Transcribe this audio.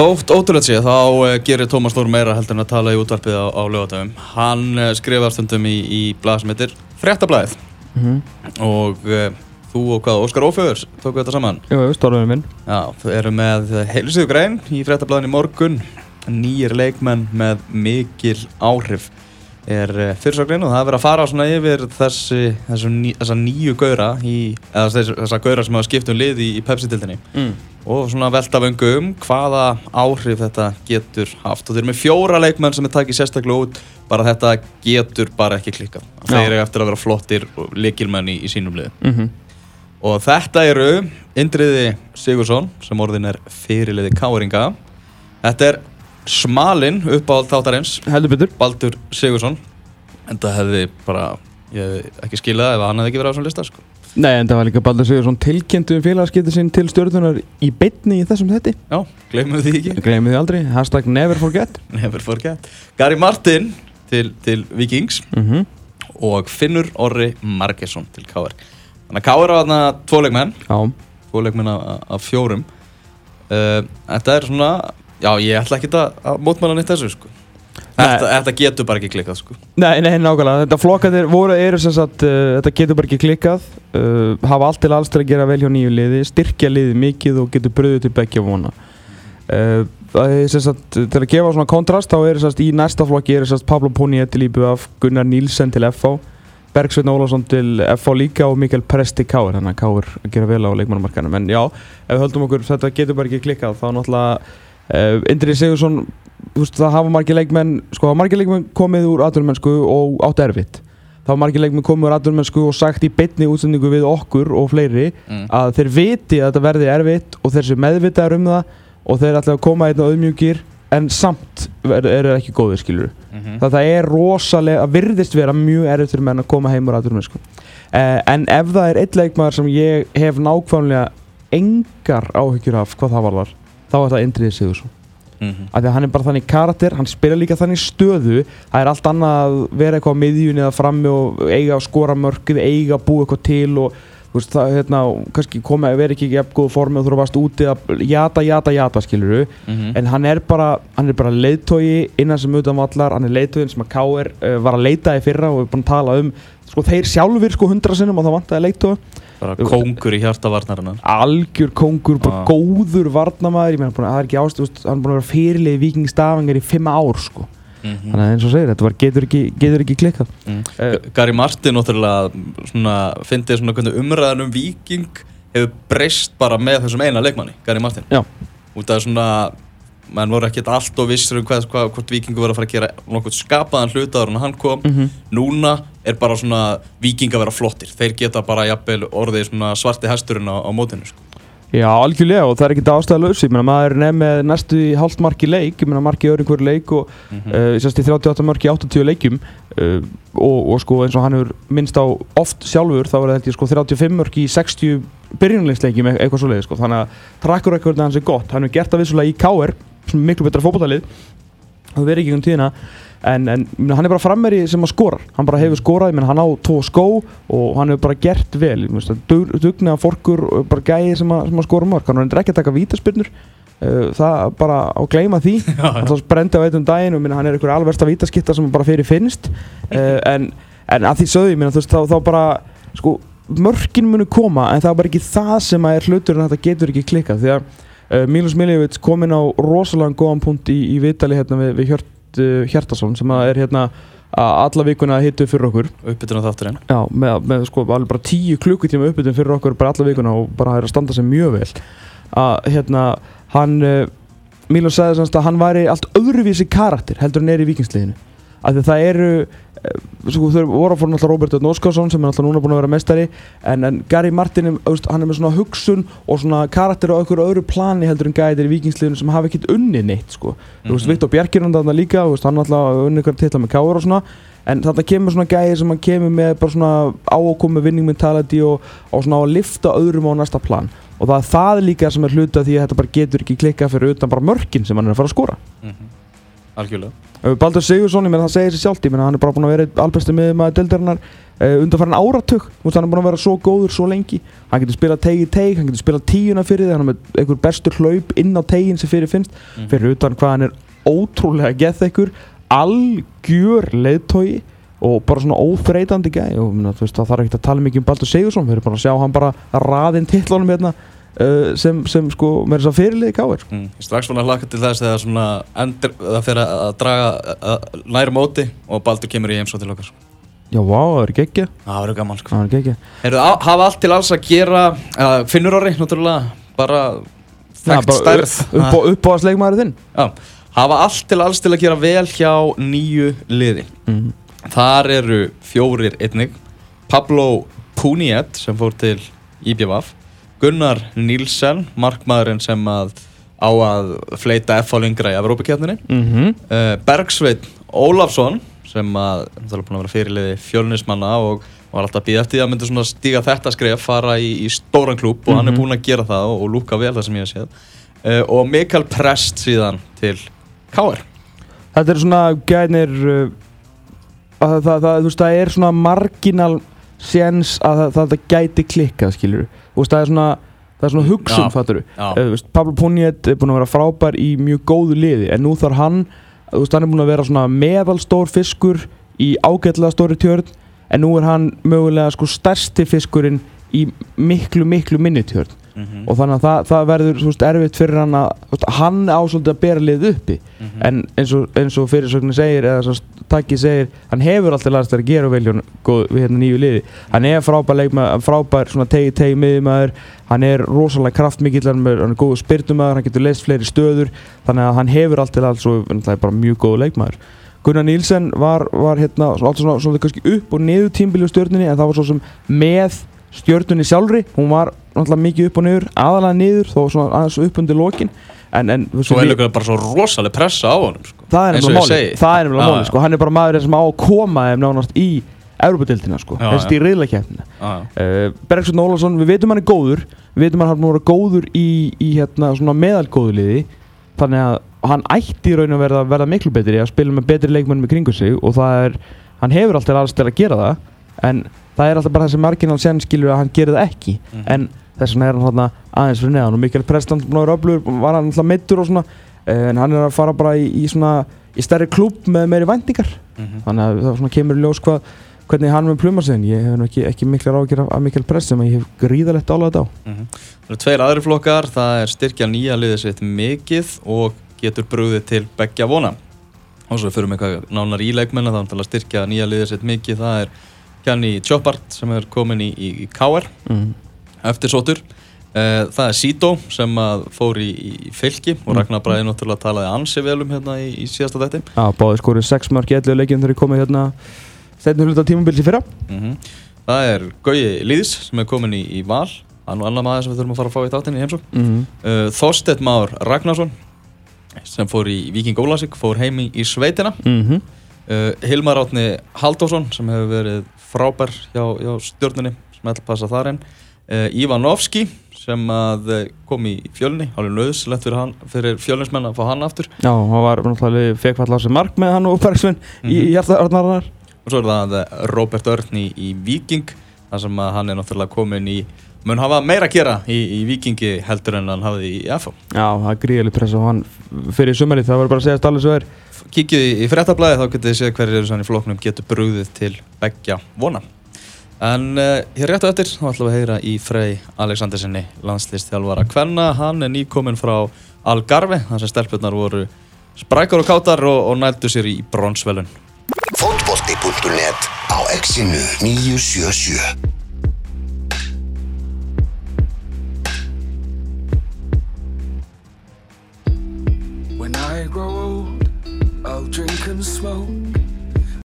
Þótt ótrúlega sé þá uh, gerir Tómas Þór meira heldur en að tala í útvarpið á, á lögatöfum. Hann uh, skrifar stundum í, í blað sem heitir Frettablaðið og uh, þú og hvað, Óskar Ófjöður tóku þetta saman. Jú, stórðurinn minn. Já, þau eru með heilsíðu grein í Frettablaðin í morgun. Nýjir leikmenn með mikil áhrif er uh, fyrirsögnin og það er verið að fara svona yfir þessi, þessi ný, þessa nýju gauðra eða þess, þessa gauðra sem hafa skipt um lið í, í Pepsi-dildinni Mm. og svona velta vöngu um hvaða áhrif þetta getur haft. Og þeir eru með fjóra leikmenn sem er takið sérstaklega út bara þetta getur bara ekki klikkað. Já. þeir eru eftir að vera flottir leikilmenn í, í sínum liði Mm og þetta eru Indriði Sigursson sem orðin er fyrirliði Káringa. Þetta er smalinn uppáhald þáttarins Heldur betur. Baldur Sigursson en það hefði bara ég hefði ekki skilað ef hann hefði ekki verið á þessum lista sko. Nei, en það var líka Baldur Sigursson tilkynntu um félagskipti sinn til stjórnunar í beinni í þessum þetti. já, gleymum því ekki Gleimið því aldrei. Hashtag never forget. never forget Gary Martin til, til Vikings Mm og Finnur Orri Margesson til KR þannig að KR á þarna tvo leikmenn Já. tvo leikmenn af, af fjórum uh, þetta er svona já, ég ætla ekki að, að mótmæla neitt þessu sko. þetta, þetta getur bara ekki klikkað sko. Nei, nei, nákvæmlega. Þetta flokkandir voru, eru sem sagt, uh, þetta getur bara ekki klikkað. Uh, hafa allt til alls til að gera vel hjá nýju liði, styrkja liði mikið og getur bröðið til begja vona. Uh, það er sem sagt, til að gefa svona kontrast, þá er sem sagt, í næsta flokki er sem sagt Pablo Ponier til IBF, Gunnar Nílsen til FH, Bergsveitn Ólafsson til FH líka og Mikael Presti Káur, þannig að Káur gera vel á leikmannamarkanum. En já, ef við höldum okkur, þetta getur bara ekki klikkað, þá náttúrulega Indri Sigursson, það hafa margir leikmenn, sko, margir leikmenn komið úr atvinnumennsku og átt erfitt. Það hafa margir leikmenn komið úr atvinnumennsku og sagt í beinni útsendingu við okkur og fleiri mm. að þeir viti að þetta verði erfitt og þeir séu meðvitaðar um það og þeir ætla að koma einn á auðmjúkir en samt eru er ekki góðir, skilur. mm -hmm. Það, það er rosalega, að virðist vera mjög erfitt fyrir menn að koma heim úr atvinnumennsku. Uh, en ef það er einn leikmaður sem ég hef nákvæmlega engar áhyggjur af hvað það varðar, þá er það Indriði Sigursson af því að hann er bara þannig karakter, hann spila líka þannig stöðu það er allt annað að vera eitthvað á miðjunni eða frammi og eiga að skora mörkið, eiga að búa eitthvað til og veist, það, hérna, kannski koma, vera ekki í jafn góðu formi og þú varst úti að jata, jata, jata, skilur Mhm. en hann er bara, hann er bara leiðtógi innan sem utan vallar, hann er leiðtógin sem að K.R. Uh, var að leita í fyrra og við erum búin að tala um, sko þeir sjálfur sko hundra sinnum og það vantaði leiðtóg bara kongur í hjarta varnarinnar algjör kongur, bara Já. góður varnamæður, ég meina, það er ekki ást hann er búin að vera fyrirlið í vikingstafangar í fimm ár sko, mm þannig að eins og segir þetta var, getur, ekki, getur ekki klikkað Mm. Eh, Gary Martin fyndið svona hvernig umræðan um Viking hefur breyst bara með þessum eina leikmanni, Gary Martin Já. út af svona menn voru ekkert allt og vissir um hvað, hvað, hvort Vikingur var að fara að gera nokkuð skapaðan hlutaður en hann kom Mhm. núna er bara svona Viking að vera flottir. Þeir geta bara jafnvel orðið svona svarti hesturinn á, á mótinu sko. Já, algjörlega og það er ekki ástæða laus. Ég meina maður er nefn með næstu í hálft marki leik. Ég meina marki í öðrum hverju leik og Mhm. uh, sérst í 38 marki í 80 leikjum. Uh, og, og sko eins og hann hefur minnst á oft sjálfur þá er ég sko 35 marki í 60 byrjunleiksleikjum e eitthvað svoleiði sko. Þannig að trakkur eitthvað hans er gott. Hann hefur gert það vissulega í KR sem miklu betra fótballtalið það verið ekki um tíðina en, en meina, hann er bara frammeri sem að skora. Hann bara hefur skorað, meina hann á tvo skó og hann hefur bara gert vel. Ég meina, dug, dugnaða forkur og bara gæði sem að, sem að skora mörg, hann er ekki að taka vítaspyrnur. Uh, það bara á að gleyma því. Hann brendi á eitt um daginn og meina, hann er einhver alversta vítaskitta sem bara fyrir finnst. Uh, en, en að því veist, þá, þá bara sko, mörkin munu koma en það er bara ekki það sem að er hlutur en þetta getur ekki klikkað. Því að uh, Milos Miljevic kom inn á rosalega góðan punkt í, í vitali hérna við, við Hjört uh, Hjartason sem að er hérna alla vikuna að hitu fyrir okkur. Uppbytun á þátturinn. Já, með, með sko alveg bara tíu klukkutíma uppbytun fyrir okkur bara alla vikuna og bara er að standa sig mjög vel. Að hérna hann uh, Mílos sagði semst að hann væri allt öðruvísi karakter heldur en er í vikingsliðinu að það eru uh, sko þau voru að fóra náttúrulega Robert Ötn Óskarsson sem er náttúrulega núna búin að vera mestari en, en Gary Martin hann er með svona hugsun og svona karakter á einhverju öðru plani heldur en gæðir í vikingsliðinu sem hafa ekkert unni neitt sko þú veist, Mhm. Viktor Bjerkirund þarna líka, veist, hann alltaf unni ykkur titla með káur og svona en þarna kemur svona gæði sem hann kemur með bara svona ákomi winning mentality og, og svona á að lifta öðrum á næsta plan og það er það líka sem er hluta því að þetta bara getur ekki klikkað fyrir utan bara mörkin sem hann er að fara að skora Mhm. Algjörlega. Uh, Baldur Sigursson, ég meina það segir sér sjálft ég meina hann er bara búin að vera albesti með maður deildarinnar uh, undanfærin áratug Þú veist, hann er búin að vera svo góður svo lengi. Hann getur spilað teig í teig, hann getur spilað tíuna fyrir þig hann er með einhver bestur hlaup inn á tegin sem fyrir finnst. Mhm. fyrir utan hvað hann er ótrúlega gett ekkur algjör leiðtogi og bara svona óþreytandi gæ og minna, veist, það þarf ekki að tala mikið um Baldur Sigursson við erum bara að sjá hann bara raðinn titlunum hérna uh, sem, sem sko með þess að fyrirliði káir mm. Strax svona hlaka til þess þegar svona endur, það fyrir að draga að næra móti og Baldur kemur í heimsótt til okkar. Já, vá, það er geggja. Það verður gaman sko. Það er geggja. Heyrðu, á- hafa allt til alls að gera uh, Finnur orri, náttúrulega bara þekkt stærð. upp, á að sleikmaður þinn? Já, hafa allt til alls til að gera vel hjá nýju liði. Mm. Þar eru fjórir einnig. Pablo Puniet sem fór til IBVF Gunnar Nílsen, markmaðurinn sem að á að fleita F á lengra í Evrópakefninni Mm -hmm. uh, Bergsveit Ólafsson sem að náttúrulega búin að vera fyrirliði fjölnismanna og var alltaf að býða eftir því að myndi svona stíga þetta skref fara í, í stóran klúb og hann er Mhm. búin að gera það og, og lúka vel það sem ég hef séð uh, og Mikael Prest síðan til KR Þetta er svona gænir uh, að það, það, veist, það er svona marginal séns að það, það, það gæti klikkað skilur veist, það er svona það er svona hugsun, Já. fattur veist, Pablo Puniet er búin að vera frábær í mjög góðu liði en nú þarf hann veist, hann er búin að vera svona meðalstór fiskur í ágætlega stóri tjörn en nú er hann mögulega sko stærsti fiskurinn í miklu, miklu minni tjörn mhm, og þannig að það, það verður veist, erfitt fyrir hann að hann ásvöldi að bera lið uppi mhm. en eins og, eins og fyrirsögnin segir eða takki segir, hann hefur alltaf lært að gera veljón við hérna nýju liði hann er frábær leikmaður, frábær svona tegi tegi miðjumæður, hann er rosalega kraftmikill, hann er, er góður spyrtumæður hann getur leist fleiri stöður, þannig að hann hefur alltaf alls og það er bara mjög góður leikmaður Gunnar Nílsen var, var hérna svona, alltaf svona, svona kannski upp og niður tímbili á stjörnunni en það var svo sem með stjörnunni sjálfri, hún var náttúrulega mikið upp og niður, aðalega niður þó svona aðeins upp undir lokin en, en Svo er líka bara svo rosalega pressa á honum sko. það er nefnilega segi. það er nefnilega já. sko. hann er bara maður sem á að koma þeim nánast í Európa-dildina sko, já. í riðlakefnina ah, uh, Bergsson Ólafsson, við veitum hann er góður við veitum hann að vera góður í, í hérna, meðalgóðuliði þannig að hann ætti í raun að verða, verða miklu betri að spila með betri leikmennum í kringu sig og það er, hann hefur alltaf til að gera það en það er alltaf bara þessi marginal sen skilur að hann gerir það ekki Mhm. en þess vegna er hann þarna aðeins fyrir neðan og Mikael vera öflugur var hann alltaf meittur og svona eh, en hann er að fara bara í, í svona í stærri klúb með meiri væntingar mhm. þannig að það svona kemur ljós hvað hvernig hann mun pluma sig ég hef ekki, ekki mikla rákir af, Mikael Prest sem ég hef gríðalegt álægt á Mhm. Það eru tveir aðri flokkar, það er styrkja nýja liðið sitt mikið og getur brúðið til beggja vona. Og svo fyrir við eitthvað nánar í leikmenna, þá er að styrkja nýja liðið sitt mikið, það er Kjanni Chopart sem er komin í, í, í KR mm. eftir sótur. Uh, það er Sito sem fór í, í fylki og Mm. Ragnar Bræði náttúrulega talaði ansi vel um hérna í, í síðasta þætti. Já, báði skorið 6 mörg í 11 leikjum þegar ég komið hérna stefnir hluta tímabils í fyrra Mm Það er Gauji Lýðs sem er komin í, í val, hann og annar maður sem við þurfum að fara að fá í þáttinni í heimsók. mm. uh, Þorstedt Már Ragnarsson sem fór í Viking Ólasík fór heim í, sveitina Mm -hmm. Hilmar Átni Halldórsson sem hefur verið frábær hjá, hjá stjórnunni sem ætla að passa þar inn. Uh, Ivanovski sem að uh, kom í fjölni alveg nöðslegt fyrir, hann- fyrir fjölnismenn að fá hann aftur. Já, hann var náttúrulega fekk falla á sig mark með hann og Bergsvinn í, í hjartaðarnar og svo er það uh, Robert Örn í, í Viking þar sem að hann er náttúrulega komin í mun hafa meira að gera í, í Vikingi heldur en hann hafði í FH Já, það er gríðaleg pressa á hann fyrir sumarið, það var bara að segja allir svo er Kíkið í, í fréttablaði þá getið þið séð hverjir eru sann í flokknum getur brugðið til beggja vona. En uh, hér rétt á eftir þá ætlum við að heyra í Frey Alexandersinni landslýstjálfara Kvenna. Hann er nýkominn frá Algarve þar sem stelpurnar voru sprækar og kátar og, og nældu sér í bronsvelun. Fótbolti.net á exinu 977